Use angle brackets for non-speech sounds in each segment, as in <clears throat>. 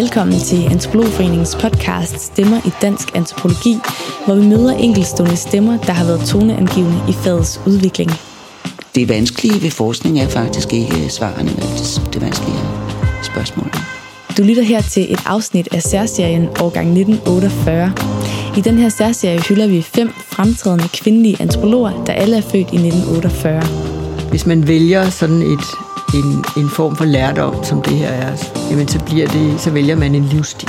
Velkommen til Antropologforeningens podcast Stemmer i Dansk Antropologi, hvor vi møder enkeltstående stemmer, der har været toneangivende i fagets udvikling. Det vanskelige ved forskning er faktisk ikke svarene, men det vanskelige er spørgsmålene. Du lytter her til et afsnit af særserien Årgang 1948. I den her særserie hylder vi fem fremtrædende kvindelige antropologer, der alle er født i 1948. Hvis man vælger sådan et, en, en form for lærdom, som det her er, jamen så, bliver det, så vælger man en livsstil.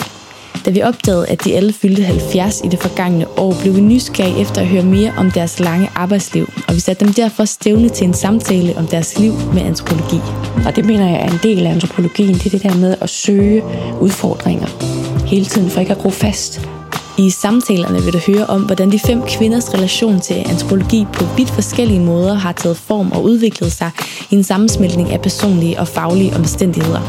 Da vi opdagede, at de alle fyldte 70 i det forgangne år, blev vi nysgerrige efter at høre mere om deres lange arbejdsliv, og vi satte dem derfor stævne til en samtale om deres liv med antropologi. Og det mener jeg er en del af antropologien, det er det der med at søge udfordringer hele tiden for ikke at gro fast. I samtalerne vil du høre om, hvordan de fem kvinders relation til antropologi på vidt forskellige måder har taget form og udviklet sig i en sammensmeltning af personlige og faglige omstændigheder.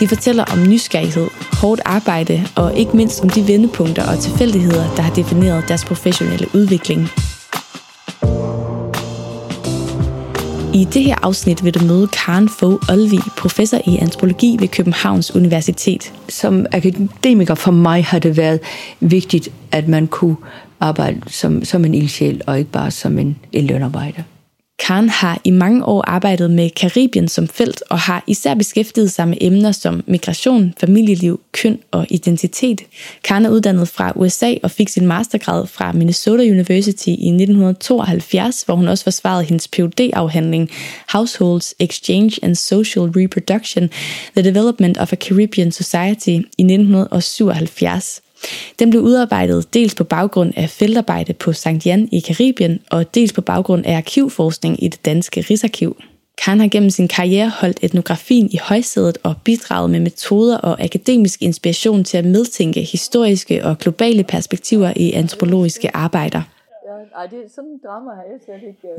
De fortæller om nysgerrighed, hårdt arbejde og ikke mindst om de vendepunkter og tilfældigheder, der har defineret deres professionelle udvikling. I det her afsnit vil du møde Karen Fogh Olvi, professor i antropologi ved Københavns Universitet. Som akademiker for mig har det været vigtigt, at man kunne arbejde som, som en ildsjæl og ikke bare som en, en lønarbejder. Karen har i mange år arbejdet med Karibien som felt og har især beskæftiget sig med emner som migration, familieliv, køn og identitet. Karen er uddannet fra USA og fik sin mastergrad fra Minnesota University i 1972, hvor hun også forsvarede hendes PhD-afhandling Households, Exchange and Social Reproduction, The Development of a Caribbean Society i 1977. Den blev udarbejdet dels på baggrund af feltarbejde på St. Jan i Karibien, og dels på baggrund af arkivforskning i det danske Rigsarkiv. Karen har gennem sin karriere holdt etnografien i højsædet og bidraget med metoder og akademisk inspiration til at medtænke historiske og globale perspektiver i antropologiske arbejder.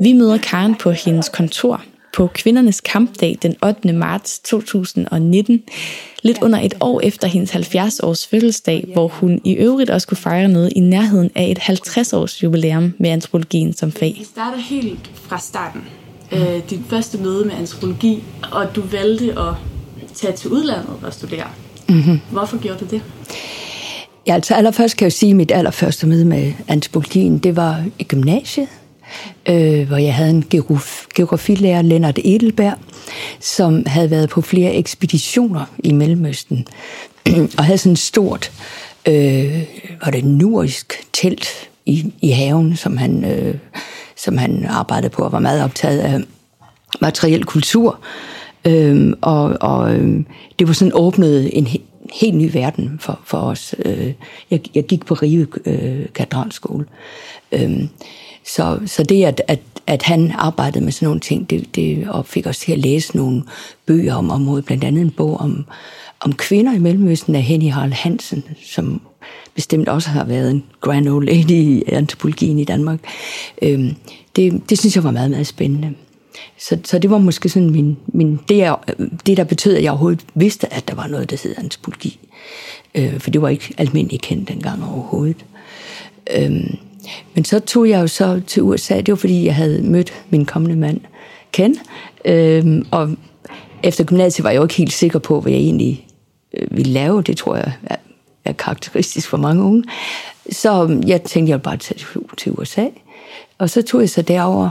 Vi møder Karen på hendes kontor på kvindernes kampdag den 8. marts 2019, lidt under et år efter hendes 70-års fødselsdag, hvor hun i øvrigt også kunne fejre noget i nærheden af et 50-års jubilæum med antropologien som fag. Vi starter helt fra starten. Øh, dit første møde med antropologi, og du valgte at tage til udlandet og studere. Mm-hmm. Hvorfor gjorde du det? Ja, altså allerførst kan jeg sige, at mit allerførste møde med antropologien, det var i gymnasiet øh, hvor jeg havde en geografilærer, Lennart Edelberg, som havde været på flere ekspeditioner i Mellemøsten, <clears throat> og havde sådan et stort, øh, var det nurisk telt i, i haven, som han, øh, som han arbejdede på og var meget optaget af materiel kultur. Øh, og og øh, det var sådan åbnet en helt ny verden for, for os. Øh, jeg, jeg gik på Rive øh, Katedralskole. Øh, så, så det, at, at, at han arbejdede med sådan nogle ting, det, det og fik os til at læse nogle bøger om området, blandt andet en bog om, om kvinder i Mellemøsten af Henny Harald Hansen, som bestemt også har været en grand old lady i antropologien i Danmark. Øhm, det, det synes jeg var meget, meget spændende. Så, så det var måske sådan min, min det, er, det, der betød, at jeg overhovedet vidste, at der var noget, der hed antropologi. Øh, for det var ikke almindeligt kendt dengang overhovedet. Øhm, men så tog jeg jo så til USA, det var fordi, jeg havde mødt min kommende mand, Ken, øhm, og efter gymnasiet var jeg jo ikke helt sikker på, hvad jeg egentlig øh, ville lave. Det tror jeg er, er karakteristisk for mange unge. Så jeg tænkte, jeg ville bare tage til USA. Og så tog jeg så derover,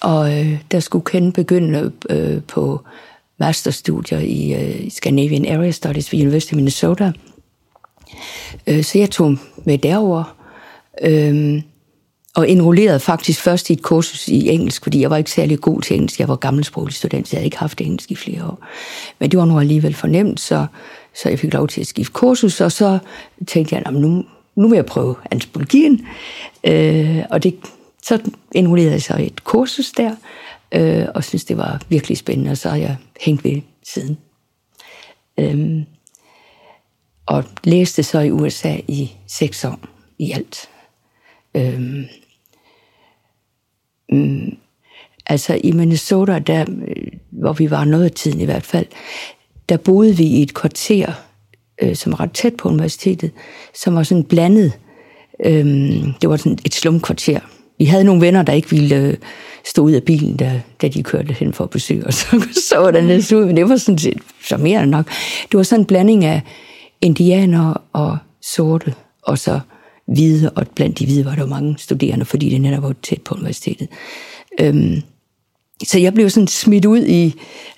og øh, der skulle Ken begynde øh, på masterstudier i øh, Scandinavian Area Studies ved University of Minnesota. Øh, så jeg tog med derover Øhm, og enrollerede faktisk først i et kursus i engelsk, fordi jeg var ikke særlig god til engelsk. Jeg var gammelsproglig student, så jeg havde ikke haft engelsk i flere år. Men det var nu alligevel fornemt, så, så jeg fik lov til at skifte kursus, og så tænkte jeg, nu, nu vil jeg prøve antropologien. Øh, og det, så enrollerede jeg så et kursus der, øh, og synes det var virkelig spændende, og så har jeg hængt ved siden. Øh, og læste så i USA i seks år i alt. Øhm, mm, altså i Minnesota, der, øh, hvor vi var noget af tiden i hvert fald, der boede vi i et kvarter, øh, som var ret tæt på universitetet, som var sådan blandet. Øhm, det var sådan et slumkvarter. Vi havde nogle venner, der ikke ville øh, stå ud af bilen, da, da de kørte hen for at besøge os. <laughs> Så, så der næsten ud, men det var sådan set så mere nok. Det var sådan en blanding af indianere og sorte, og så hvide, og blandt de hvide var der mange studerende, fordi det netop var tæt på universitetet. Øhm, så jeg blev sådan smidt ud i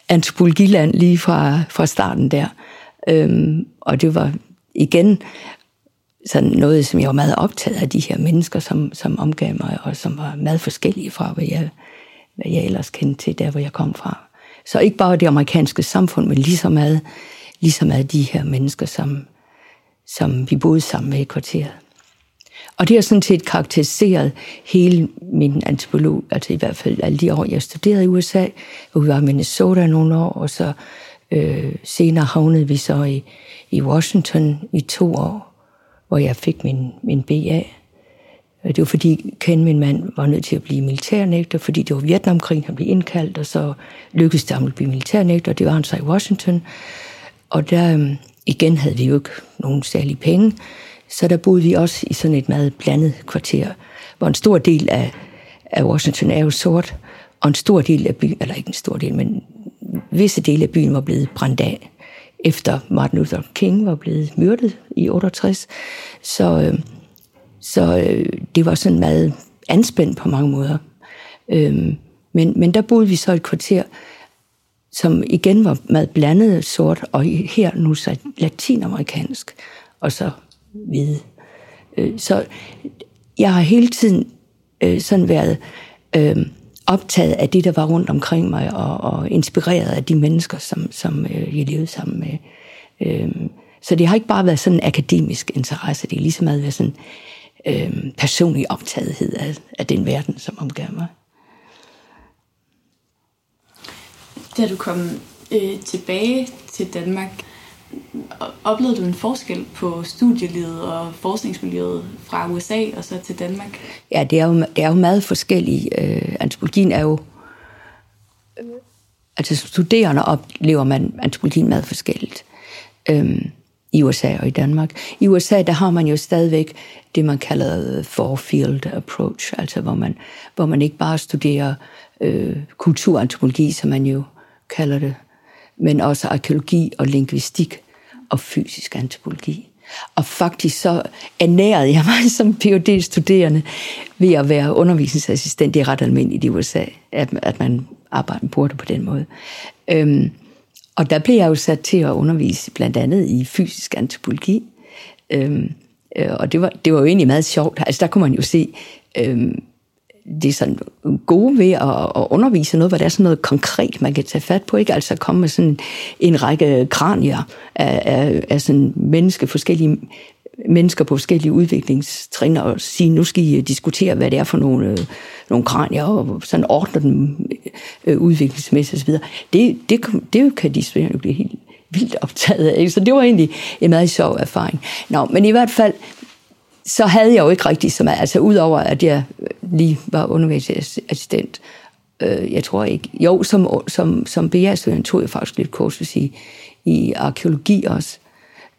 antropologiland lige fra, fra starten der. Øhm, og det var igen sådan noget, som jeg var meget optaget af, de her mennesker, som, som omgav mig, og som var meget forskellige fra, hvad jeg, hvad jeg ellers kendte til, der hvor jeg kom fra. Så ikke bare det amerikanske samfund, men lige så meget, lige så meget de her mennesker, som, som vi boede sammen med i kvarteret. Og det har sådan set karakteriseret hele min antropolog, altså i hvert fald alle de år, jeg studerede i USA, hvor vi var i Minnesota nogle år, og så øh, senere havnede vi så i, i Washington i to år, hvor jeg fik min, min BA. Det var fordi Ken, min mand, var nødt til at blive militærnægter, fordi det var Vietnamkrigen, han blev indkaldt, og så lykkedes det ham at blive militærnægter, og det var han så i Washington. Og der øh, igen havde vi jo ikke nogen særlige penge, så der boede vi også i sådan et meget blandet kvarter, hvor en stor del af, af Washington er jo sort, og en stor del af byen, eller ikke en stor del, men visse dele af byen var blevet brændt af, efter Martin Luther King var blevet myrdet i 68. Så, øh, så øh, det var sådan meget anspændt på mange måder. Øh, men, men der boede vi så et kvarter, som igen var meget blandet sort, og her nu så latinamerikansk, og så hvide. Øh, så jeg har hele tiden øh, sådan været øh, optaget af det, der var rundt omkring mig, og, og inspireret af de mennesker, som, som øh, jeg levede sammen med. Øh, så det har ikke bare været sådan en akademisk interesse, det er lige så meget været sådan øh, personlig optagethed af, af den verden, som omgav mig. Da du kom øh, tilbage til Danmark, oplevede du en forskel på studielivet og forskningsmiljøet fra USA og så til Danmark? Ja, det er jo, det er jo meget forskelligt. Øh, antropologien er jo... Øh, altså studerende oplever man antropologien meget forskelligt. Øh, i USA og i Danmark. I USA, der har man jo stadigvæk det, man kalder four field approach, altså hvor man, hvor man ikke bare studerer øh, kulturantropologi, som man jo kalder det, men også arkeologi og lingvistik og fysisk antropologi. Og faktisk så ernærede jeg mig <laughs> som phd studerende ved at være undervisningsassistent. Det er ret almindeligt i USA, at, at man arbejder på det på den måde. Øhm, og der blev jeg jo sat til at undervise blandt andet i fysisk antropologi. Øhm, øh, og det var, det var jo egentlig meget sjovt. Altså der kunne man jo se øhm, det er sådan gode ved at, at undervise noget, hvor der er sådan noget konkret, man kan tage fat på, ikke? Altså komme med sådan en række kranier af, af, af sådan menneske, forskellige mennesker på forskellige udviklingstrin og sige, nu skal I øh, diskutere, hvad det er for nogle, øh, nogle kranier, og sådan ordne dem øh, udviklingsmæssigt osv. Det, det, det kan de studerende blive helt vildt optaget af. Så det var egentlig en meget sjov erfaring. Nå, men i hvert fald, så havde jeg jo ikke rigtig så meget, altså udover at jeg lige var undervisningsassistent, øh, jeg tror ikke, jo, som, som, som BA-student tog jeg faktisk lidt kursus i, i arkeologi også,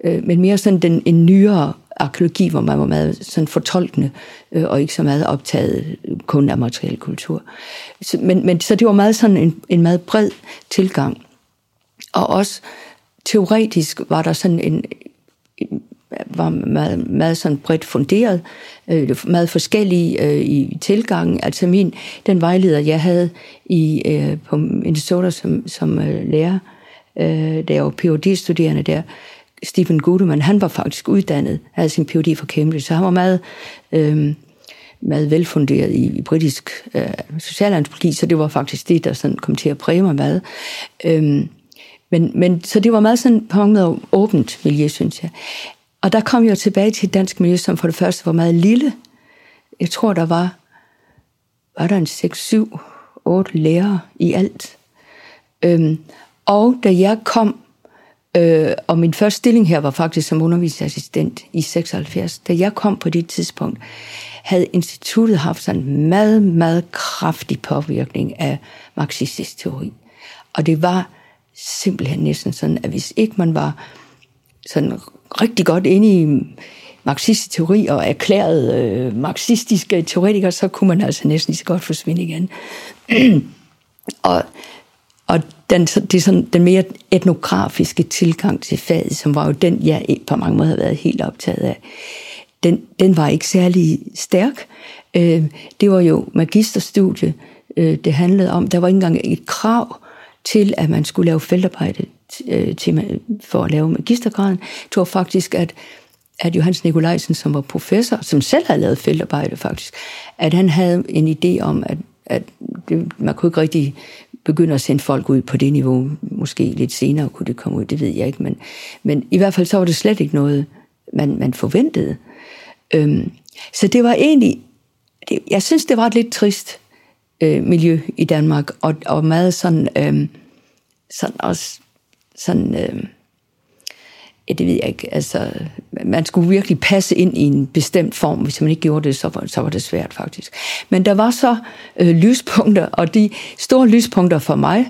øh, men mere sådan den, en nyere arkeologi, hvor man var meget sådan fortolkende, øh, og ikke så meget optaget kun af materiel kultur. Så, men, men, så det var meget sådan en, en meget bred tilgang. Og også teoretisk var der sådan en, var meget, meget sådan bredt funderet, øh, meget forskellige øh, i tilgangen. Altså min, den vejleder, jeg havde i, øh, på Minnesota som, som øh, lærer, øh, da jeg var Ph.D.-studerende der, Stephen Gudeman, han var faktisk uddannet, havde sin Ph.D. fra Cambridge, så han var meget, øh, meget velfunderet i, i britisk øh, socialantropologi, så det var faktisk det, der sådan kom til at præge mig meget. Øh, men, men, så det var meget sådan på mange måder åbent miljø, synes jeg. Og der kom jeg tilbage til et dansk miljø, som for det første var meget lille. Jeg tror, der var, var der en 6, 7, 8 lærere i alt. Øhm, og da jeg kom, øh, og min første stilling her var faktisk som undervisningsassistent i 76, da jeg kom på det tidspunkt, havde instituttet haft sådan en meget, meget kraftig påvirkning af marxistisk teori. Og det var simpelthen næsten sådan, at hvis ikke man var sådan rigtig godt inde i marxistisk teori og erklæret øh, marxistiske teoretikere, så kunne man altså næsten lige så godt forsvinde igen. <clears throat> og, og den, det er sådan, den mere etnografiske tilgang til faget, som var jo den, jeg på mange måder har været helt optaget af, den, den var ikke særlig stærk. Øh, det var jo magisterstudie, øh, det handlede om. Der var ikke engang et krav til, at man skulle lave feltarbejde Øh, til, for at lave magistergraden. Jeg tror faktisk, at at Johannes Nikolajsen, som var professor, som selv havde lavet feltarbejde faktisk, at han havde en idé om, at, at det, man kunne ikke rigtig begynde at sende folk ud på det niveau. Måske lidt senere kunne det komme ud, det ved jeg ikke. Men, men i hvert fald så var det slet ikke noget, man, man forventede. Øhm, så det var egentlig, det, jeg synes, det var et lidt trist øh, miljø i Danmark, og, og meget sådan, øh, sådan også sådan, øh, ja, det ved jeg ikke, altså, man skulle virkelig passe ind i en bestemt form. Hvis man ikke gjorde det, så var, så var det svært faktisk. Men der var så øh, lyspunkter, og de store lyspunkter for mig,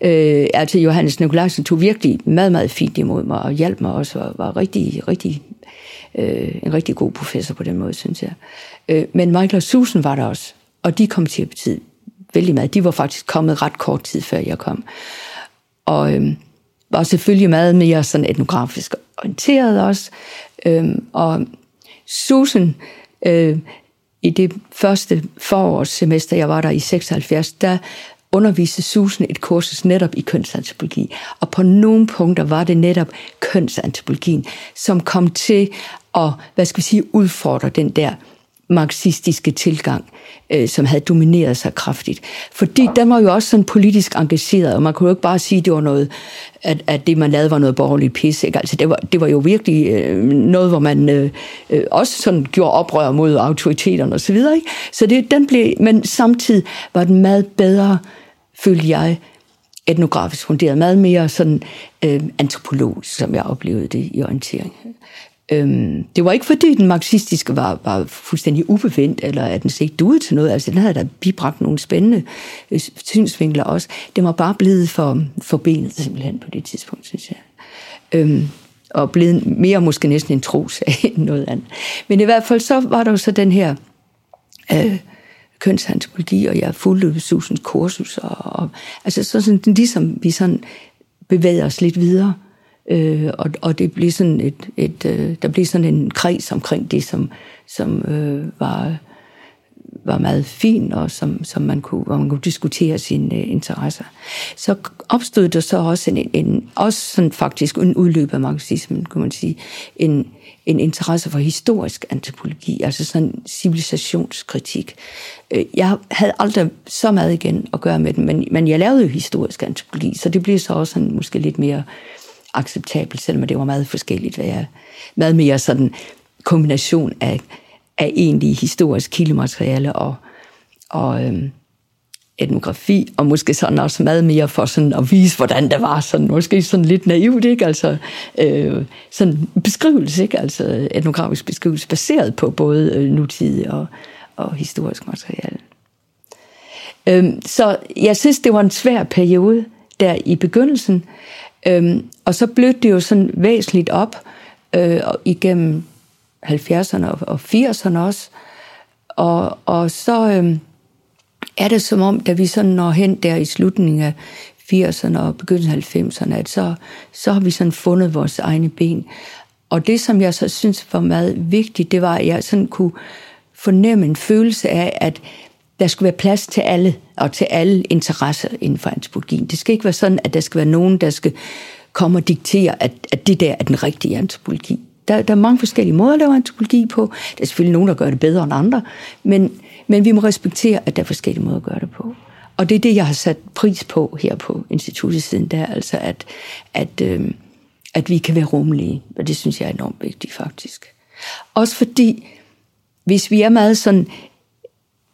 øh, altså Johannes Nikolajsen tog virkelig meget, meget fint imod mig, og hjalp mig også, og var rigtig, rigtig, øh, en rigtig god professor på den måde, synes jeg. Øh, men Michael og Susan var der også, og de kom til at betyde vældig meget. De var faktisk kommet ret kort tid før jeg kom. Og øh, var selvfølgelig meget mere sådan etnografisk orienteret også. Øhm, og Susan, øh, i det første forårssemester, jeg var der i 76, der underviste Susan et kursus netop i kønsantropologi. Og på nogle punkter var det netop kønsantropologien, som kom til at, hvad skal vi sige, udfordre den der marxistiske tilgang, øh, som havde domineret sig kraftigt. Fordi den var jo også sådan politisk engageret, og man kunne jo ikke bare sige, at det var noget, at, at det man lavede var noget borgerligt pis. Ikke? Altså det var, det var jo virkelig øh, noget, hvor man øh, øh, også sådan gjorde oprør mod autoriteterne osv. Så, videre, ikke? så det, den blev, men samtidig var den meget bedre, følte jeg, etnografisk funderet, meget mere sådan øh, antropologisk, som jeg oplevede det i orientering. Øhm, det var ikke fordi den marxistiske var, var fuldstændig ubevendt, eller at den ikke duede til noget. Altså den havde da bibragt nogle spændende øh, synsvinkler også. Det var bare blevet for, for benet simpelthen på det tidspunkt, synes jeg. Øhm, og blevet mere måske næsten en trosag <laughs> end noget andet. Men i hvert fald så var der jo så den her øh, kønsantropologi, og jeg fulgte Susens kursus, og, og altså så sådan, ligesom vi sådan bevæger os lidt videre, Øh, og, og det blev sådan et, et øh, der blev sådan en kreds omkring det, som, som øh, var, var meget fin, og som, som man kunne, hvor man kunne diskutere sine øh, interesser. Så opstod der så også en, en også sådan faktisk en udløb af marxismen, kunne man sige, en, en interesse for historisk antropologi, altså sådan civilisationskritik. Øh, jeg havde aldrig så meget igen at gøre med den, men, men jeg lavede jo historisk antropologi, så det blev så også sådan måske lidt mere acceptabelt, selvom det var meget forskelligt, hvad jeg, meget mere sådan kombination af, af egentlig historisk kildemateriale og, og øhm, etnografi, og måske sådan også meget mere for sådan at vise, hvordan det var, sådan, måske sådan lidt naivt, ikke? Altså, øh, sådan beskrivelse, ikke? Altså etnografisk beskrivelse, baseret på både øh, nutid og, og historisk materiale. Øhm, så jeg synes, det var en svær periode der i begyndelsen, Øhm, og så blødte det jo sådan væsentligt op øh, igennem 70'erne og, 80'erne også. Og, og så øhm, er det som om, da vi sådan når hen der i slutningen af 80'erne og begyndelsen af 90'erne, at så, så har vi sådan fundet vores egne ben. Og det, som jeg så synes var meget vigtigt, det var, at jeg sådan kunne fornemme en følelse af, at der skulle være plads til alle, og til alle interesser inden for antropologien. Det skal ikke være sådan, at der skal være nogen, der skal komme og diktere, at, at det der er den rigtige antropologi. Der, der er mange forskellige måder at lave antropologi på. Der er selvfølgelig nogen, der gør det bedre end andre, men, men vi må respektere, at der er forskellige måder at gøre det på. Og det er det, jeg har sat pris på her på instituttet siden, der altså at, at, øh, at vi kan være rummelige, og det synes jeg er enormt vigtigt faktisk. Også fordi, hvis vi er meget sådan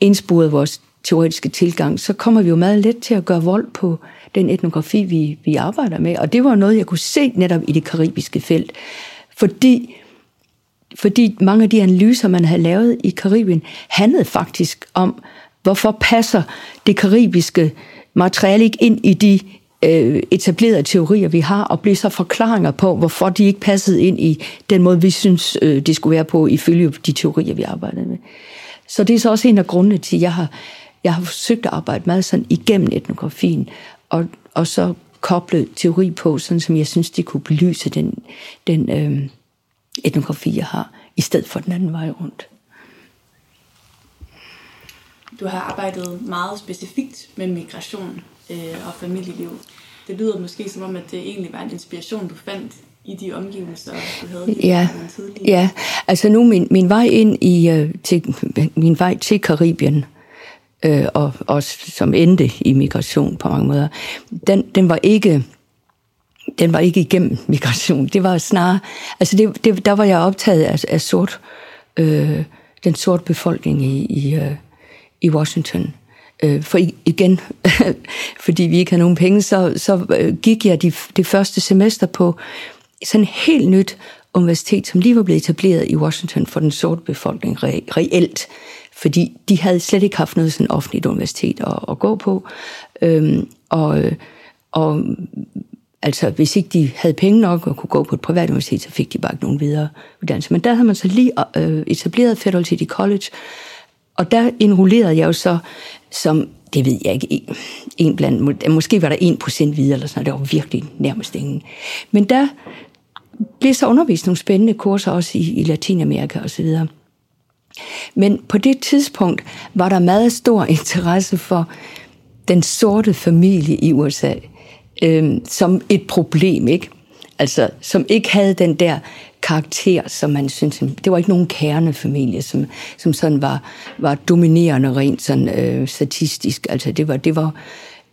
indsporet vores teoretiske tilgang, så kommer vi jo meget let til at gøre vold på den etnografi, vi, vi arbejder med. Og det var noget, jeg kunne se netop i det karibiske felt. Fordi, fordi mange af de analyser, man havde lavet i Karibien, handlede faktisk om, hvorfor passer det karibiske materiale ikke ind i de øh, etablerede teorier, vi har, og blev så forklaringer på, hvorfor de ikke passede ind i den måde, vi synes, øh, skulle være på, ifølge de teorier, vi arbejdede med. Så det er så også en af grundene til, at jeg har, jeg har forsøgt at arbejde meget sådan igennem etnografien, og, og så koblet teori på, sådan som jeg synes, det kunne belyse den, den øh, etnografi, jeg har, i stedet for den anden vej rundt. Du har arbejdet meget specifikt med migration øh, og familieliv. Det lyder måske som om, at det egentlig var en inspiration, du fandt i de omgivelser, du havde ja, tidligere. Ja, altså nu min, min vej ind i, uh, til, min vej til Karibien, øh, og, og som endte i migration på mange måder, den, den var ikke den var ikke igennem <laughs> migration. Det var snarere, altså det, det, der var jeg optaget af, af sort, øh, den sorte befolkning i, i, øh, i Washington. Øh, for igen, <laughs> fordi vi ikke havde nogen penge, så, så øh, gik jeg de, det første semester på sådan helt nyt universitet, som lige var blevet etableret i Washington for den sorte befolkning re, reelt. Fordi de havde slet ikke haft noget sådan offentligt universitet at, at gå på. Øhm, og, og altså, hvis ikke de havde penge nok og kunne gå på et privat universitet, så fik de bare ikke nogen videre uddannelse. Men der havde man så lige øh, etableret Federal City College, og der enrollerede jeg jo så som, det ved jeg ikke, en blandt, måske var der 1% videre, eller sådan noget, det var virkelig nærmest ingen. Men der blev så undervist nogle spændende kurser også i, i Latinamerika og så videre. Men på det tidspunkt var der meget stor <laughs> interesse for den sorte familie i USA øh, som et problem, ikke? Altså, som ikke havde den der karakter, som man synes, det var ikke nogen kernefamilie, som, som sådan var, var dominerende rent sådan øh, statistisk. Altså, det var, det var,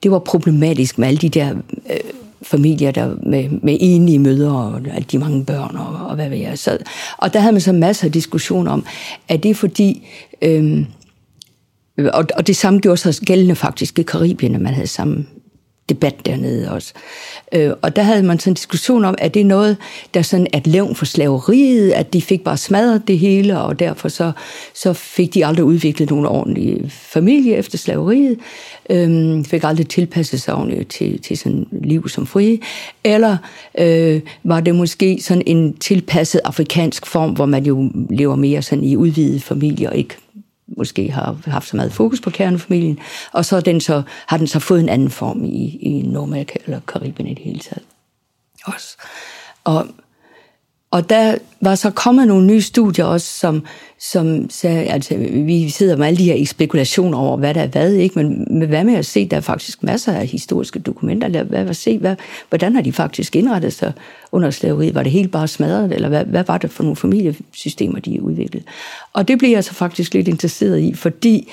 det var problematisk med alle de der øh, familier der med, med enige mødre og alle de mange børn og, og hvad ved jeg. Så, og der havde man så masser af diskussion om, at det er fordi... Øh, og, og det samme gjorde sig gældende faktisk i Karibien, at man havde samme debat dernede også. Øh, og der havde man sådan en diskussion om, at det er noget, der sådan at levn for slaveriet, at de fik bare smadret det hele, og derfor så, så fik de aldrig udviklet nogen ordentlig familie efter slaveriet, øh, fik aldrig tilpasset sig ordentligt til, til sådan liv som frie, eller øh, var det måske sådan en tilpasset afrikansk form, hvor man jo lever mere sådan i udvidet familie og ikke måske har haft så meget fokus på kernefamilien, og så, den så har den så fået en anden form i, i Nordamerika eller Karibien i det hele taget. Også. Og, og der var så kommet nogle nye studier også, som, som sagde, altså vi sidder med alle de her spekulationer over, hvad der er hvad, ikke? men men hvad med at se, der er faktisk masser af historiske dokumenter, eller hvad, hvad se, hvad, hvordan har de faktisk indrettet sig under slaveriet? Var det helt bare smadret, eller hvad, hvad var det for nogle familiesystemer, de udviklede? Og det blev jeg så faktisk lidt interesseret i, fordi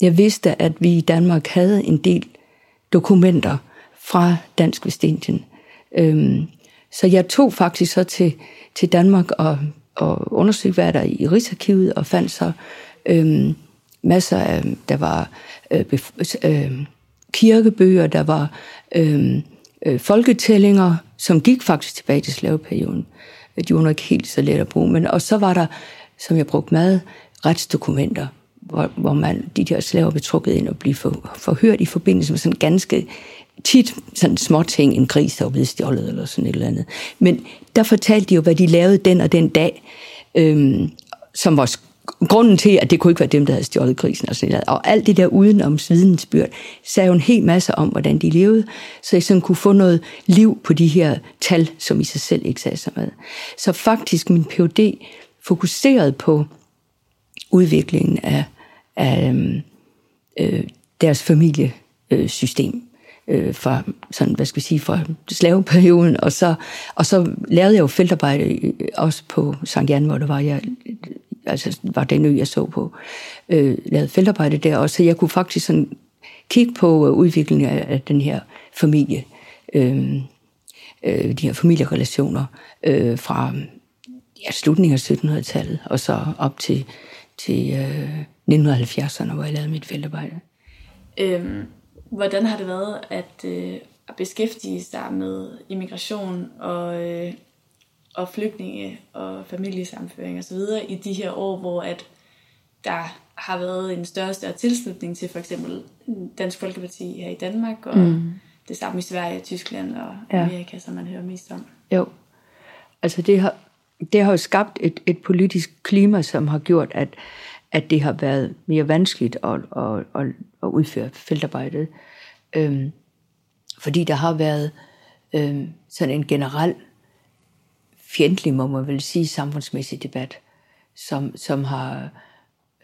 jeg vidste, at vi i Danmark havde en del dokumenter fra Dansk Vestindien. Øhm, så jeg tog faktisk så til, til Danmark og, og undersøgte, hvad der i Rigsarkivet, og fandt så øhm, masser af, der var øh, bef, øh, kirkebøger, der var øh, øh, folketællinger, som gik faktisk tilbage til slaveperioden. De var nok ikke helt så let at bruge, men og så var der, som jeg brugte meget, retsdokumenter, hvor, hvor man, de der slaver blev trukket ind og blev for, forhørt i forbindelse med sådan ganske tit sådan små ting, en gris, der var blevet stjålet eller sådan et eller andet. Men der fortalte de jo, hvad de lavede den og den dag, øhm, som var grunden til, at det kunne ikke være dem, der havde stjålet grisen og sådan noget. Og alt det der udenom vidensbyrd, sagde jo en hel masse om, hvordan de levede, så jeg sådan kunne få noget liv på de her tal, som i sig selv ikke sagde så meget. Så faktisk min PhD fokuserede på udviklingen af, af øhm, øh, deres familiesystem øh, fra, sådan, hvad skal vi sige, fra slaveperioden, og så, og så lavede jeg jo feltarbejde øh, også på Sankt Jan, hvor det var, jeg, altså var den ø, jeg så på, øh, lavede feltarbejde der også, så jeg kunne faktisk sådan kigge på øh, udviklingen af, af den her familie, øh, øh, de her familierelationer øh, fra ja, slutningen af 1700-tallet, og så op til, til øh, 1970'erne, hvor jeg lavede mit feltarbejde. Øhm, hvordan har det været at, øh, at beskæftige sig med immigration og, øh, og flygtninge og familiesamføring osv. i de her år, hvor at der har været en større og større tilslutning til for eksempel Dansk Folkeparti her i Danmark, og mm. det samme i Sverige, Tyskland og ja. Amerika, som man hører mest om. Jo, altså det har, det har jo skabt et, et politisk klima, som har gjort, at, at det har været mere vanskeligt at, at, at, at udføre feltarbejdet. Øhm, fordi der har været øhm, sådan en generel fjendtlig, må man vel sige, samfundsmæssig debat, som, som har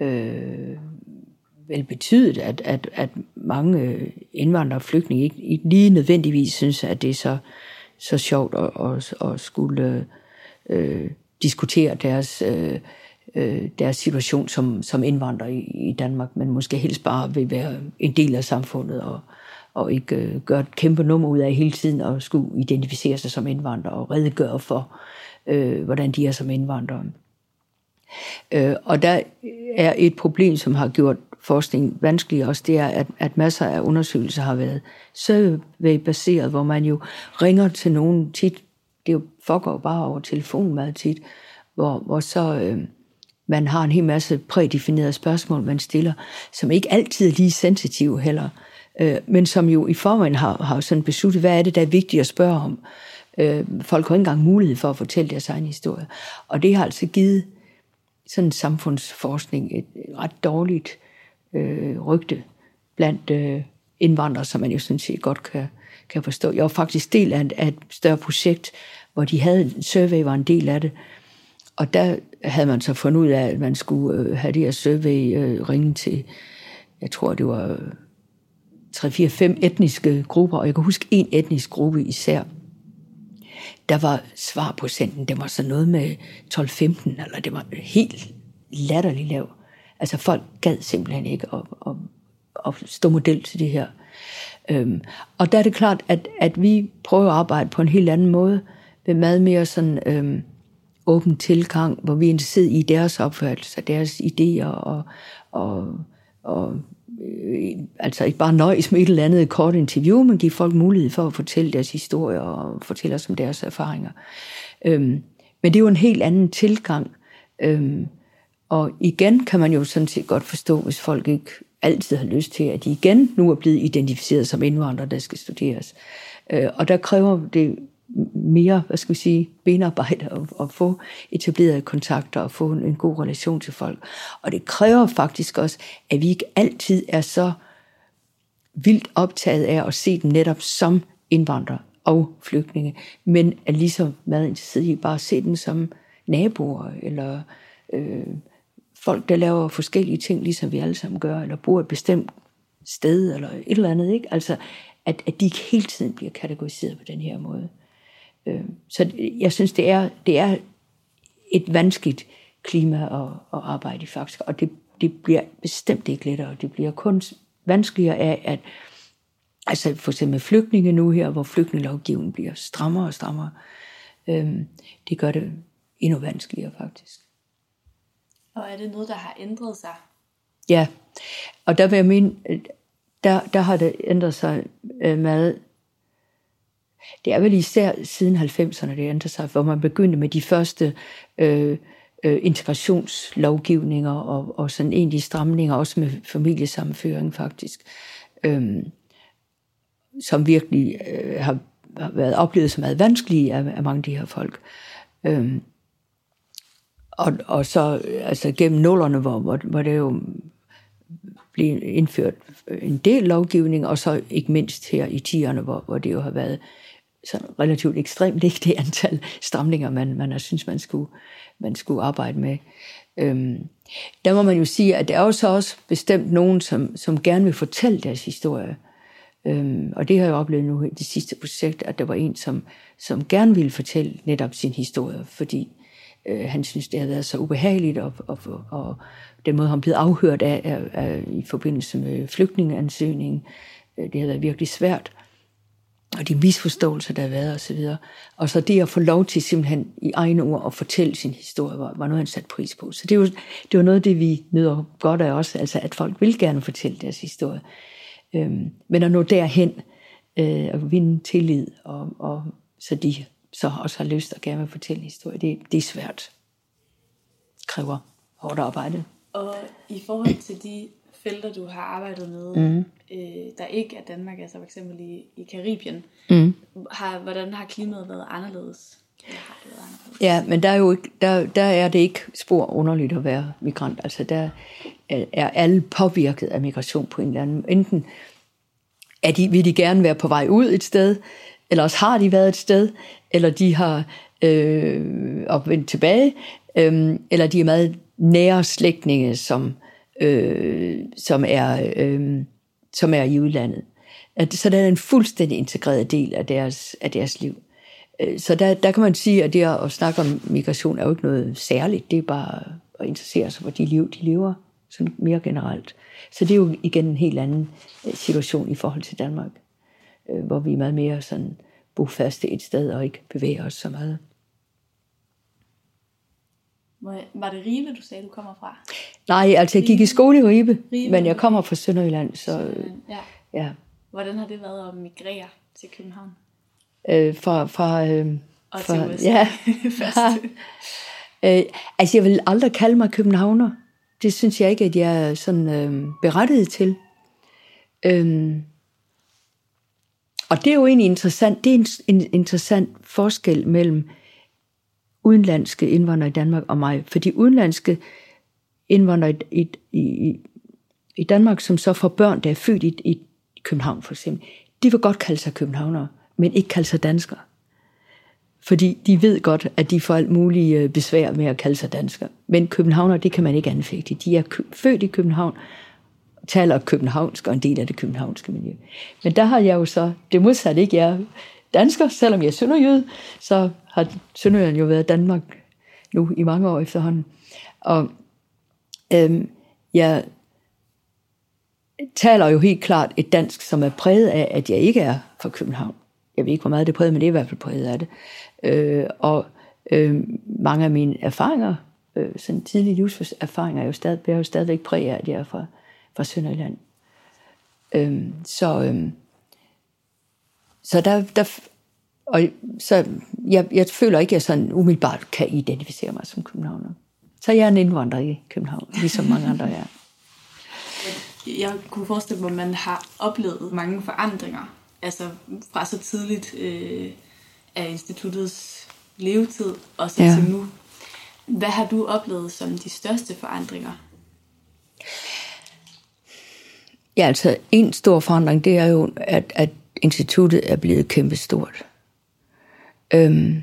øh, vel betydet, at, at, at mange indvandrere og flygtninge ikke, ikke lige nødvendigvis synes, at det er så, så sjovt at, at, at skulle øh, diskutere deres, øh, øh, deres situation som, som indvandrer i, i Danmark, men måske helst bare vil være en del af samfundet og, og ikke øh, gøre et kæmpe nummer ud af hele tiden at skulle identificere sig som indvandrer og redegøre for, øh, hvordan de er som indvandrere. Øh, og der er et problem, som har gjort forskning vanskelig også, det er, at, at masser af undersøgelser har været survey-baseret, hvor man jo ringer til nogen tit, det jo foregår bare over telefonen meget tit, hvor, hvor så øh, man har en hel masse prædefinerede spørgsmål, man stiller, som ikke altid er lige sensitive heller, øh, men som jo i forvejen har, har sådan besluttet, hvad er det, der er vigtigt at spørge om. Øh, folk har ikke engang mulighed for at fortælle deres egen historie. Og det har altså givet sådan samfundsforskning et ret dårligt øh, rygte blandt øh, indvandrere, som man jo sådan set godt kan, kan forstå. Jeg var faktisk del af et, af et større projekt, hvor de havde en survey, var en del af det, og der havde man så fundet ud af, at man skulle øh, have det her survey øh, ringe til, jeg tror det var øh, 3-4-5 etniske grupper, og jeg kan huske en etnisk gruppe især, der var svarprocenten, det var så noget med 12-15, eller det var helt latterligt lav. Altså folk gad simpelthen ikke at, at, at stå model til det her. Øhm, og der er det klart, at, at vi prøver at arbejde på en helt anden måde, med meget mere sådan øhm, åben tilgang, hvor vi er interesseret i deres opfattelse, deres idéer og, og, og øh, altså ikke bare nøjes med et eller andet kort interview, men give folk mulighed for at fortælle deres historie og fortælle os om deres erfaringer. Øhm, men det er jo en helt anden tilgang. Øhm, og igen kan man jo sådan set godt forstå, hvis folk ikke altid har lyst til, at de igen nu er blevet identificeret som indvandrere, der skal studeres. Øh, og der kræver det mere, hvad skal vi sige, benarbejde og, og få etableret kontakter og få en, en god relation til folk. Og det kræver faktisk også, at vi ikke altid er så vildt optaget af at se dem netop som indvandrere og flygtninge, men er ligesom meget interesseret i bare at se dem som naboer eller øh, folk, der laver forskellige ting, ligesom vi alle sammen gør, eller bor et bestemt sted, eller et eller andet, ikke? Altså, at, at de ikke hele tiden bliver kategoriseret på den her måde. Øh, så jeg synes, det er, det er et vanskeligt klima at, at arbejde i faktisk, og det, det bliver bestemt ikke lettere. Det bliver kun vanskeligere af, at altså for eksempel flygtninge nu her, hvor flygtningelovgivningen bliver strammere og strammere, øh, det gør det endnu vanskeligere faktisk. Og er det noget, der har ændret sig? Ja, og der vil jeg mene, der, der har det ændret sig øh, meget. Det er vel især siden 90'erne, det ændrede sig, hvor man begyndte med de første øh, øh, integrationslovgivninger og, og sådan egentlig stramninger, også med familiesammenføring faktisk, øh, som virkelig øh, har, har været oplevet som meget vanskelige af, af mange af de her folk. Øh, og, og så altså gennem nullerne, hvor, hvor, hvor det jo blev indført en del lovgivning, og så ikke mindst her i tierne, hvor, hvor det jo har været så relativt ekstremt det <laughs> antal stramninger, man, man har synes, man skulle, man skulle arbejde med. Øhm, der må man jo sige, at der er jo så også bestemt nogen, som, som gerne vil fortælle deres historie. Øhm, og det har jeg oplevet nu i det sidste projekt, at der var en, som, som gerne ville fortælle netop sin historie, fordi øh, han synes, det havde været så ubehageligt, og, og, og den måde, han blev afhørt af, af, af i forbindelse med flygtningeansøgningen, øh, det havde været virkelig svært. Og de misforståelser, der har været osv. Og, og så det at få lov til simpelthen i egne ord at fortælle sin historie, var, var noget, han satte pris på. Så det var, det var noget af det, vi nyder godt af også, altså at folk vil gerne fortælle deres historie. Øhm, men at nå derhen, øh, at vinde tillid, og, og så de så også har lyst og gerne vil fortælle en historie, det, det er svært. Det kræver hårdt arbejde. Og i forhold til de felter, du har arbejdet med, mm. øh, der ikke er Danmark, altså for eksempel i, i Karibien, mm. har, hvordan har klimaet været anderledes? Har det været anderledes? Ja, men der er jo ikke, der, der er det ikke spor underligt at være migrant. Altså der er alle påvirket af migration på en eller anden Enten er de, vil de gerne være på vej ud et sted, eller også har de været et sted, eller de har øh, og vendt tilbage, øh, eller de er meget nære slægtninge, som, øh, som, er, øh, som er i udlandet. At, så det er en fuldstændig integreret del af deres, af deres liv. Øh, så der, der kan man sige, at det at snakke om migration er jo ikke noget særligt. Det er bare at interessere sig for de liv, de lever, sådan mere generelt. Så det er jo igen en helt anden øh, situation i forhold til Danmark, øh, hvor vi er meget mere sådan bofaste et sted og ikke bevæger os så meget. Var det Ribe, du sagde, du kommer fra? Nej, altså jeg gik i skole i Ribe, Ribe. men jeg kommer fra Sønderjylland, så ja. ja. Hvordan har det været at migrere til København? Øh, fra, fra, øh, og fra, til USA ja. <laughs> først. <laughs> øh, altså jeg vil aldrig kalde mig københavner. Det synes jeg ikke, at jeg er sådan øh, berettiget til. Øh, og det er jo egentlig interessant. Det er en, en interessant forskel mellem udenlandske indvandrere i Danmark og mig. For de udenlandske indvandrere i, i, i, i Danmark, som så får børn, der er født i, i København for eksempel, de vil godt kalde sig københavnere, men ikke kalde sig danskere. Fordi de ved godt, at de får alt muligt øh, besvær med at kalde sig danskere. Men københavnere, det kan man ikke anfægte. De er født i København, taler københavnsk og en del af det københavnske miljø. Men der har jeg jo så, det modsatte ikke, jeg dansker, selvom jeg er sønderjyde, så har Sønderjylland jo været Danmark nu i mange år efterhånden. Og øhm, jeg taler jo helt klart et dansk, som er præget af, at jeg ikke er fra København. Jeg ved ikke, hvor meget det er præget, men det er i hvert fald præget af det. Øh, og øh, mange af mine erfaringer, øh, sådan tidlige livserfaringer, er jo stadig, er jo stadigvæk præget af, at jeg er fra, fra Sønderjylland. Øh, så, øh, så der, der og så jeg, jeg føler ikke, at jeg sådan umiddelbart kan identificere mig som københavner. Så jeg er en indvandrer i København, ligesom mange andre er. Jeg kunne forestille mig, at man har oplevet mange forandringer, altså fra så tidligt øh, af instituttets levetid og så ja. til nu. Hvad har du oplevet som de største forandringer? Ja, altså en stor forandring, det er jo, at, at instituttet er blevet kæmpestort. Øhm.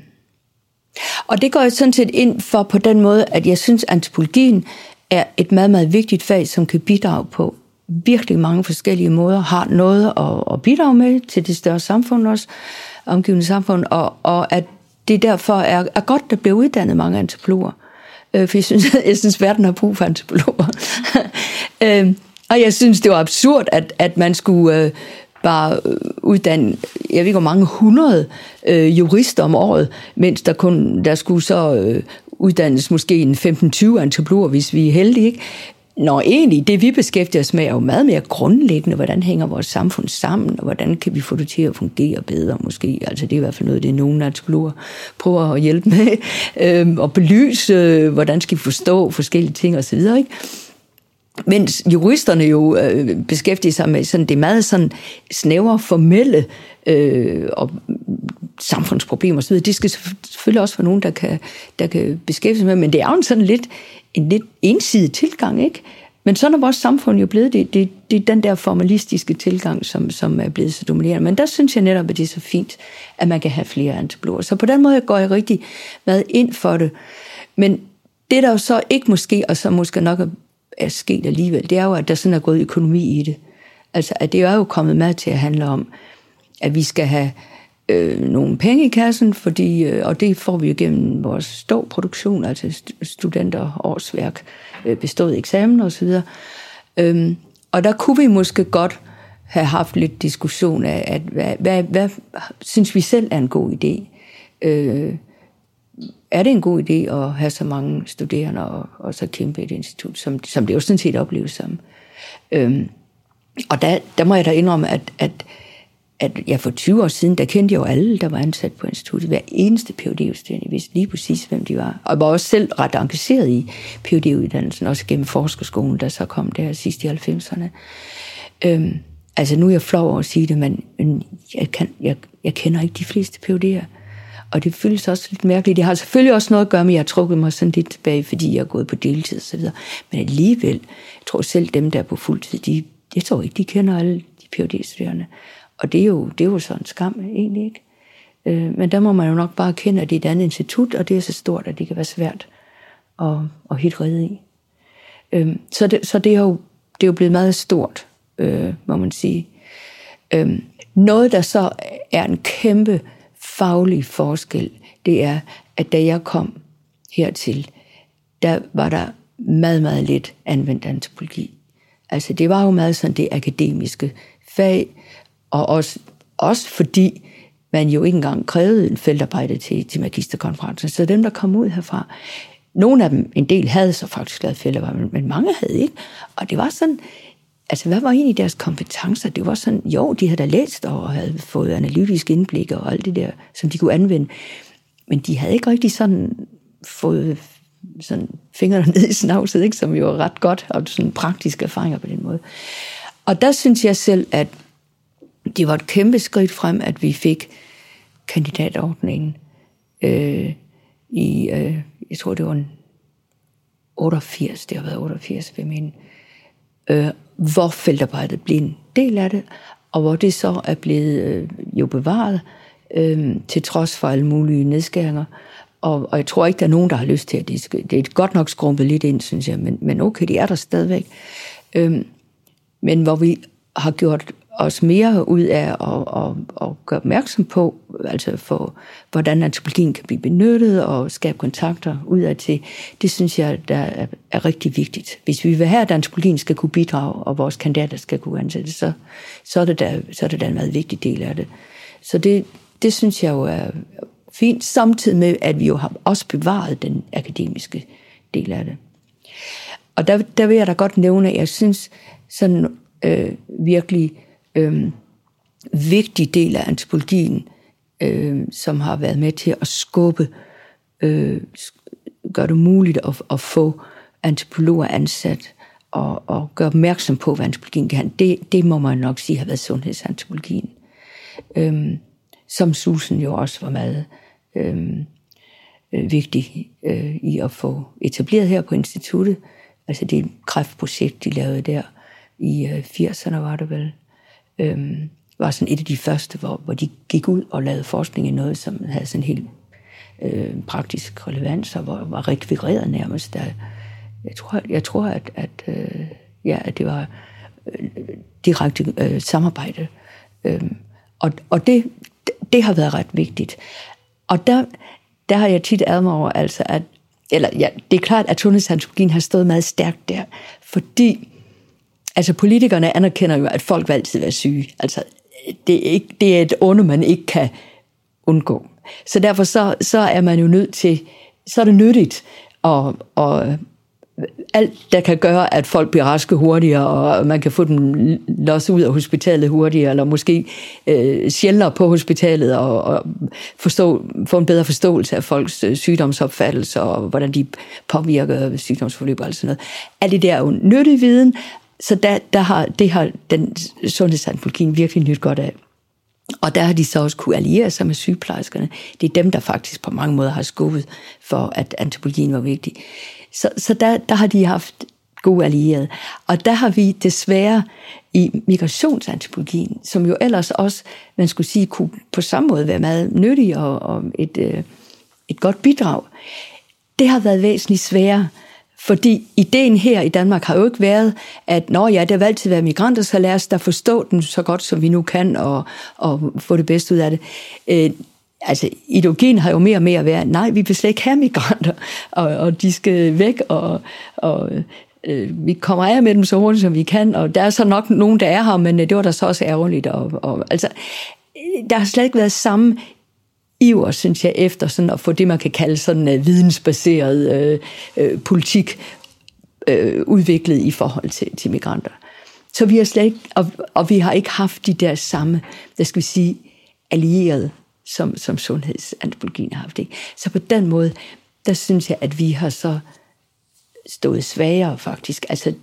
Og det går jeg sådan set ind for på den måde, at jeg synes, at antropologien er et meget, meget vigtigt fag, som kan bidrage på virkelig mange forskellige måder, har noget at, at bidrage med til det større samfund også, omgivende samfund, og, og at det derfor er, er godt, der bliver uddannet mange antropologer. Øh, for jeg synes, <laughs> jeg synes, verden har brug for antropologer. <laughs> øh, og jeg synes, det var absurd, at, at man skulle øh, var øh, uddannet, jeg ved ikke hvor mange hundrede øh, jurister om året, mens der kun der skulle så øh, uddannes måske en 15-20 antropologer, hvis vi er heldige. Ikke? Når egentlig det, vi beskæftiger os med, er jo meget mere grundlæggende, hvordan hænger vores samfund sammen, og hvordan kan vi få det til at fungere bedre måske. Altså det er i hvert fald noget, det er nogle antropologer prøver at hjælpe med, <laughs> øh, og belyse, øh, hvordan skal vi forstå forskellige ting osv., ikke? Mens juristerne jo øh, beskæftiger sig med sådan, det meget sådan snævre, formelle øh, og samfundsproblemer osv. Det skal selvfølgelig også være nogen, der kan, der kan beskæftige sig med, men det er jo en sådan lidt, en lidt ensidig tilgang, ikke? Men sådan er vores samfund jo blevet. Det, det, det er den der formalistiske tilgang, som, som er blevet så dominerende. Men der synes jeg netop, at det er så fint, at man kan have flere antibiotika. Så på den måde går jeg rigtig meget ind for det. Men det der jo så ikke måske, og så måske nok er sket alligevel, det er jo, at der sådan er gået økonomi i det. Altså, at det er jo kommet med til at handle om, at vi skal have øh, nogle penge i kassen, fordi, øh, og det får vi jo gennem vores ståproduktion, altså studenter, årsværk, øh, bestået eksamen osv. Øhm, og der kunne vi måske godt have haft lidt diskussion af, at hvad, hvad, hvad synes vi selv er en god idé? Øh, er det en god idé at have så mange studerende og, og så kæmpe et institut, som, som det jo sådan set opleves som. Øhm, og der, der må jeg da indrømme, at, at, at jeg for 20 år siden, der kendte jeg jo alle, der var ansat på instituttet. Hver eneste phd studerende vidste lige præcis, hvem de var. Og jeg var også selv ret engageret i phd uddannelsen også gennem forskerskolen, der så kom der sidst i 90'erne. Øhm, altså nu er jeg flov over at sige det, men, men jeg, kan, jeg, jeg kender ikke de fleste PhD'er. Og det føles også lidt mærkeligt. Det har selvfølgelig også noget at gøre med, at jeg har trukket mig sådan lidt tilbage, fordi jeg er gået på deltid og så videre. Men alligevel, jeg tror selv dem, der er på fuldtid, de, jeg tror ikke, de kender alle de phd studerende Og det er, jo, det er jo sådan en skam, egentlig ikke. Øh, men der må man jo nok bare kende, at det er et andet institut, og det er så stort, at det kan være svært at, at hit redde i. Øh, så det, så det, er jo, det er jo blevet meget stort, øh, må man sige. Øh, noget, der så er en kæmpe faglige forskel, det er, at da jeg kom hertil, der var der meget, meget lidt anvendt antropologi. Altså det var jo meget sådan det akademiske fag, og også, også fordi man jo ikke engang krævede en feltarbejde til, til magisterkonferencen. Så dem, der kom ud herfra, nogle af dem, en del havde så faktisk lavet feltarbejde, men mange havde ikke. Og det var sådan, altså hvad var egentlig deres kompetencer? Det var sådan, jo, de havde da læst og havde fået analytisk indblik og alt det der, som de kunne anvende. Men de havde ikke rigtig sådan fået sådan fingrene ned i snavset, ikke? som jo er ret godt, og sådan praktiske erfaringer på den måde. Og der synes jeg selv, at det var et kæmpe skridt frem, at vi fik kandidatordningen øh, i, øh, jeg tror det var en 88, det har været 88 vil jeg mene. øh, hvor feltarbejdet blev en del af det, og hvor det så er blevet øh, jo bevaret, øh, til trods for alle mulige nedskæringer. Og, og jeg tror ikke, der er nogen, der har lyst til, at det skal, det er godt nok skrumpet lidt ind, synes jeg, men, men okay, det er der stadigvæk. Øh, men hvor vi har gjort os mere ud af at, at, at gøre opmærksom på, altså for, hvordan antropologien kan blive benyttet og skabe kontakter ud af til, det synes jeg, der er, er rigtig vigtigt. Hvis vi vil have, at antropologien skal kunne bidrage, og vores kandidater skal kunne ansætte, så, så, er det da, så er det da en meget vigtig del af det. Så det, det synes jeg jo er fint, samtidig med, at vi jo har også bevaret den akademiske del af det. Og der, der vil jeg da godt nævne, at jeg synes sådan øh, virkelig øh, vigtig del af antropologien, øh, som har været med til at skubbe, øh, gøre det muligt at, at få antropologer ansat og, og gøre opmærksom på, hvad antropologien kan. Det, det må man nok sige har været sundhedsantropologien. Øh, som Susan jo også var meget øh, øh, vigtig øh, i at få etableret her på instituttet. Altså det kræftprojekt, de lavede der i øh, 80'erne, var det vel øh, var sådan et af de første, hvor, hvor de gik ud og lavede forskning i noget, som havde sådan helt øh, praktisk relevans og var, var rekvireret nærmest. Der, jeg tror, jeg tror at, at, øh, ja, at det var øh, direkte øh, samarbejde. Øh, og og det, det har været ret vigtigt. Og der, der har jeg tit admet over, altså at, eller ja, det er klart, at sundhedsantropologien har stået meget stærkt der, fordi Altså politikerne anerkender jo, at folk vil altid være syge. Altså, det er, ikke, det er et onde, man ikke kan undgå. Så derfor så, så er man jo nødt til, så er det nyttigt at, at alt, der kan gøre, at folk bliver raske hurtigere, og man kan få dem løs ud af hospitalet hurtigere, eller måske øh, sjældnere på hospitalet, og, og forstå, få en bedre forståelse af folks øh, sygdomsopfattelse, og hvordan de påvirker sygdomsforløb og alt sådan noget. Alt det der er jo nyttig viden, så der, der har, det har den sundhedsantropologien virkelig nyt godt af. Og der har de så også kunne alliere sig med sygeplejerskerne. Det er dem, der faktisk på mange måder har skubbet for, at antropologien var vigtig. Så, så der, der har de haft gode allierede. Og der har vi desværre i migrationsantropologien, som jo ellers også, man skulle sige, kunne på samme måde være meget nyttig og, og et, øh, et godt bidrag. Det har været væsentligt sværere, fordi ideen her i Danmark har jo ikke været, at Nå ja, det vil altid være migranter, så lad os da forstå den så godt, som vi nu kan, og, og få det bedste ud af det. Øh, altså, ideologien har jo mere og mere været, nej, vi vil slet ikke have migranter, <laughs> og, og de skal væk, og, og øh, vi kommer af med dem så hurtigt, som vi kan, og der er så nok nogen, der er her, men øh, det var da så også ærgerligt. Og, og, altså, øh, der har slet ikke været samme iver, synes jeg, efter sådan at få det, man kan kalde sådan uh, vidensbaseret øh, øh, politik øh, udviklet i forhold til, til migranter. Så vi har slet ikke, og, og vi har ikke haft de der samme, der skal vi sige, allierede, som, som sundhedsantropologien har haft. Ikke? Så på den måde, der synes jeg, at vi har så stået svagere faktisk. Altså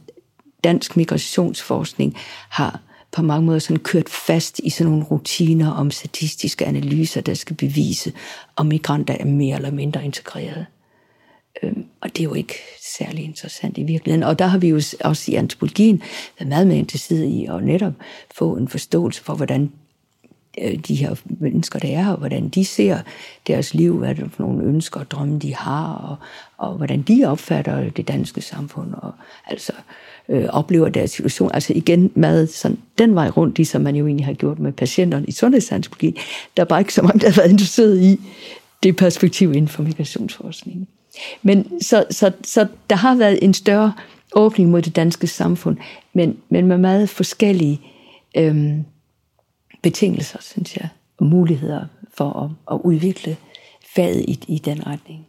dansk migrationsforskning har på mange måder sådan kørt fast i sådan nogle rutiner om statistiske analyser, der skal bevise, om migranter er mere eller mindre integreret. Øhm, og det er jo ikke særlig interessant i virkeligheden. Og der har vi jo også i antropologien været meget mere interesseret i at netop få en forståelse for, hvordan øh, de her mennesker, der er her, hvordan de ser deres liv, hvad det er for nogle ønsker og drømme, de har, og, og hvordan de opfatter det danske samfund, og altså øh, Øh, oplever deres situation. Altså igen med sådan den vej rundt, ligesom man jo egentlig har gjort med patienterne i sundhedsantropologi. Der er bare ikke så mange, der har været interesseret i det perspektiv inden for migrationsforskningen. Men så, så, så der har været en større åbning mod det danske samfund, men, men med meget forskellige øhm, betingelser, synes jeg, og muligheder for at, at udvikle faget i, i den retning.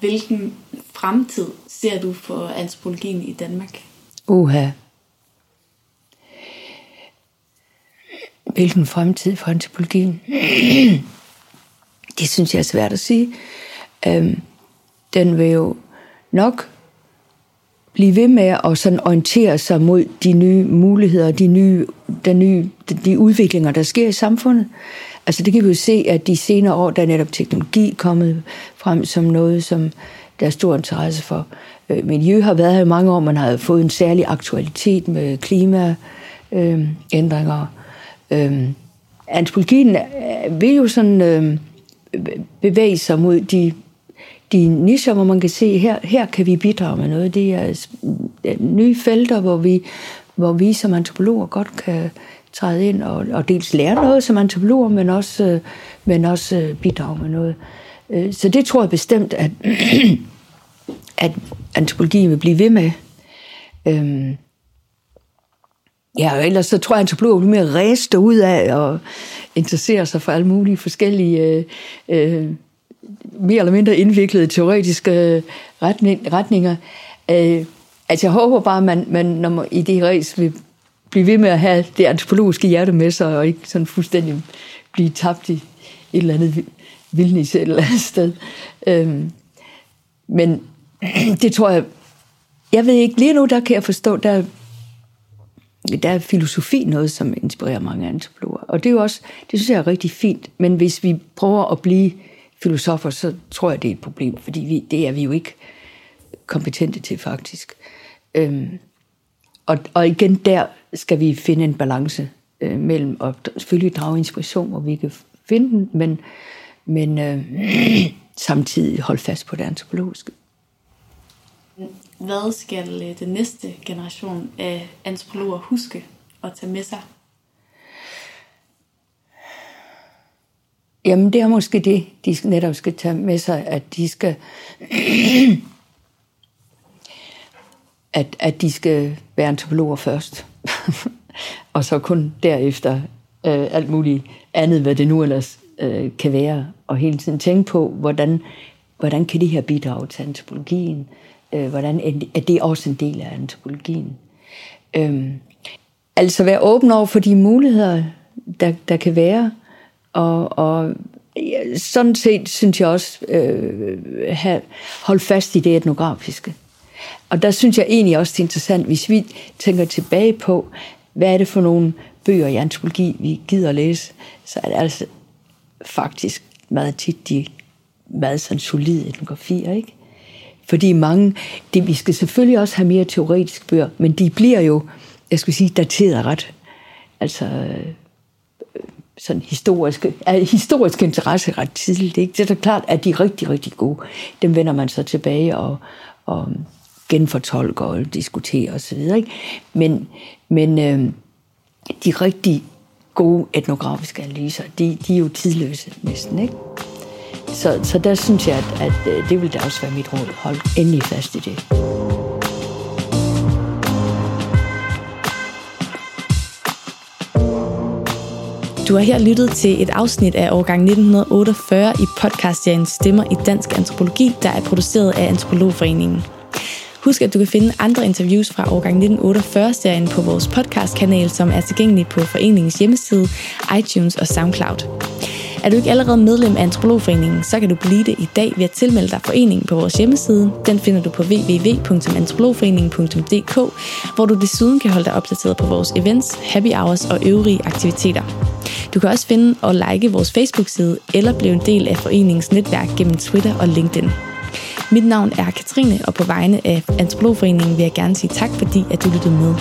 Hvilken fremtid ser du for antropologien i Danmark? Uha. Hvilken fremtid for antropologien? det synes jeg er svært at sige. Øhm, den vil jo nok blive ved med at sådan orientere sig mod de nye muligheder, de nye, de nye, de udviklinger, der sker i samfundet. Altså det kan vi jo se, at de senere år, der er netop teknologi kommet frem som noget, som der er stor interesse for. Øh, Miljø har været her i mange år, man har fået en særlig aktualitet med klimaændringer. Øh, øh, antropologien øh, vil jo sådan øh, bevæge sig mod de de nischer, hvor man kan se, her, her kan vi bidrage med noget. Det er nye felter, hvor vi, hvor vi som antropologer godt kan træde ind og, og dels lære noget som antropologer, men også, men også bidrage med noget. Øh, så det tror jeg bestemt, at, <clears throat> at antropologien vil blive ved med. Øhm, ja, og ellers så tror jeg, at antropologer bliver mere ræst ud af og interessere sig for alle mulige forskellige øh, øh mere eller mindre indviklede teoretiske øh, retning, retninger. Øh, altså jeg håber bare, at man, man når man i det ræs vil blive ved med at have det antropologiske hjerte med sig, og ikke sådan fuldstændig blive tabt i et eller andet vildnis et eller andet sted. Øhm, men <clears throat> det tror jeg, jeg ved ikke, lige nu der kan jeg forstå, der, der er filosofi noget, som inspirerer mange antropologer. Og det er jo også, det synes jeg er rigtig fint, men hvis vi prøver at blive filosofer, så tror jeg, det er et problem, fordi vi, det er vi jo ikke kompetente til faktisk. Øhm, og, og igen der skal vi finde en balance øh, mellem at selvfølgelig drage inspiration, hvor vi kan finde den, men, men øh, <clears throat> samtidig holde fast på det antropologiske. Hvad skal øh, den næste generation af antropologer huske at tage med sig Jamen, det er måske det, de netop skal tage med sig, at de skal... <clears throat> at, at de skal være antropologer først. <laughs> og så kun derefter øh, alt muligt andet, hvad det nu ellers øh, kan være. Og hele tiden tænke på, hvordan, hvordan kan det her bidrage til antropologien? Øh, hvordan er det også en del af antropologien? Øh, altså være åben over for de muligheder, der, der kan være, og, og sådan set synes jeg også øh, have, holde fast i det etnografiske. Og der synes jeg egentlig også, det er interessant, hvis vi tænker tilbage på, hvad er det for nogle bøger i antropologi, vi gider at læse, så er det altså faktisk meget tit de meget sådan solide etnografier, ikke? Fordi mange, det, vi skal selvfølgelig også have mere teoretiske bøger, men de bliver jo, jeg skulle sige, dateret ret. Altså, øh, sådan historiske, historisk interesse ret tidligt. Ikke? Det er da klart, at de er rigtig, rigtig gode. Dem vender man så tilbage og, og genfortolker og diskuterer osv. Ikke? Men, men øh, de rigtig gode etnografiske analyser, de, de er jo tidløse næsten. Ikke? Så, så der synes jeg, at, at øh, det vil da også være mit råd. Hold endelig fast i det. Du har her lyttet til et afsnit af årgang 1948 i podcastserien Stemmer i Dansk Antropologi, der er produceret af Antropologforeningen. Husk, at du kan finde andre interviews fra årgang 1948-serien på vores podcastkanal, som er tilgængelig på foreningens hjemmeside, iTunes og SoundCloud. Er du ikke allerede medlem af Antropologforeningen, så kan du blive det i dag ved at tilmelde dig foreningen på vores hjemmeside. Den finder du på www.antropologforeningen.dk, hvor du desuden kan holde dig opdateret på vores events, happy hours og øvrige aktiviteter. Du kan også finde og like vores Facebook-side eller blive en del af foreningens netværk gennem Twitter og LinkedIn. Mit navn er Katrine, og på vegne af Antropologforeningen vil jeg gerne sige tak, fordi at du lyttede med.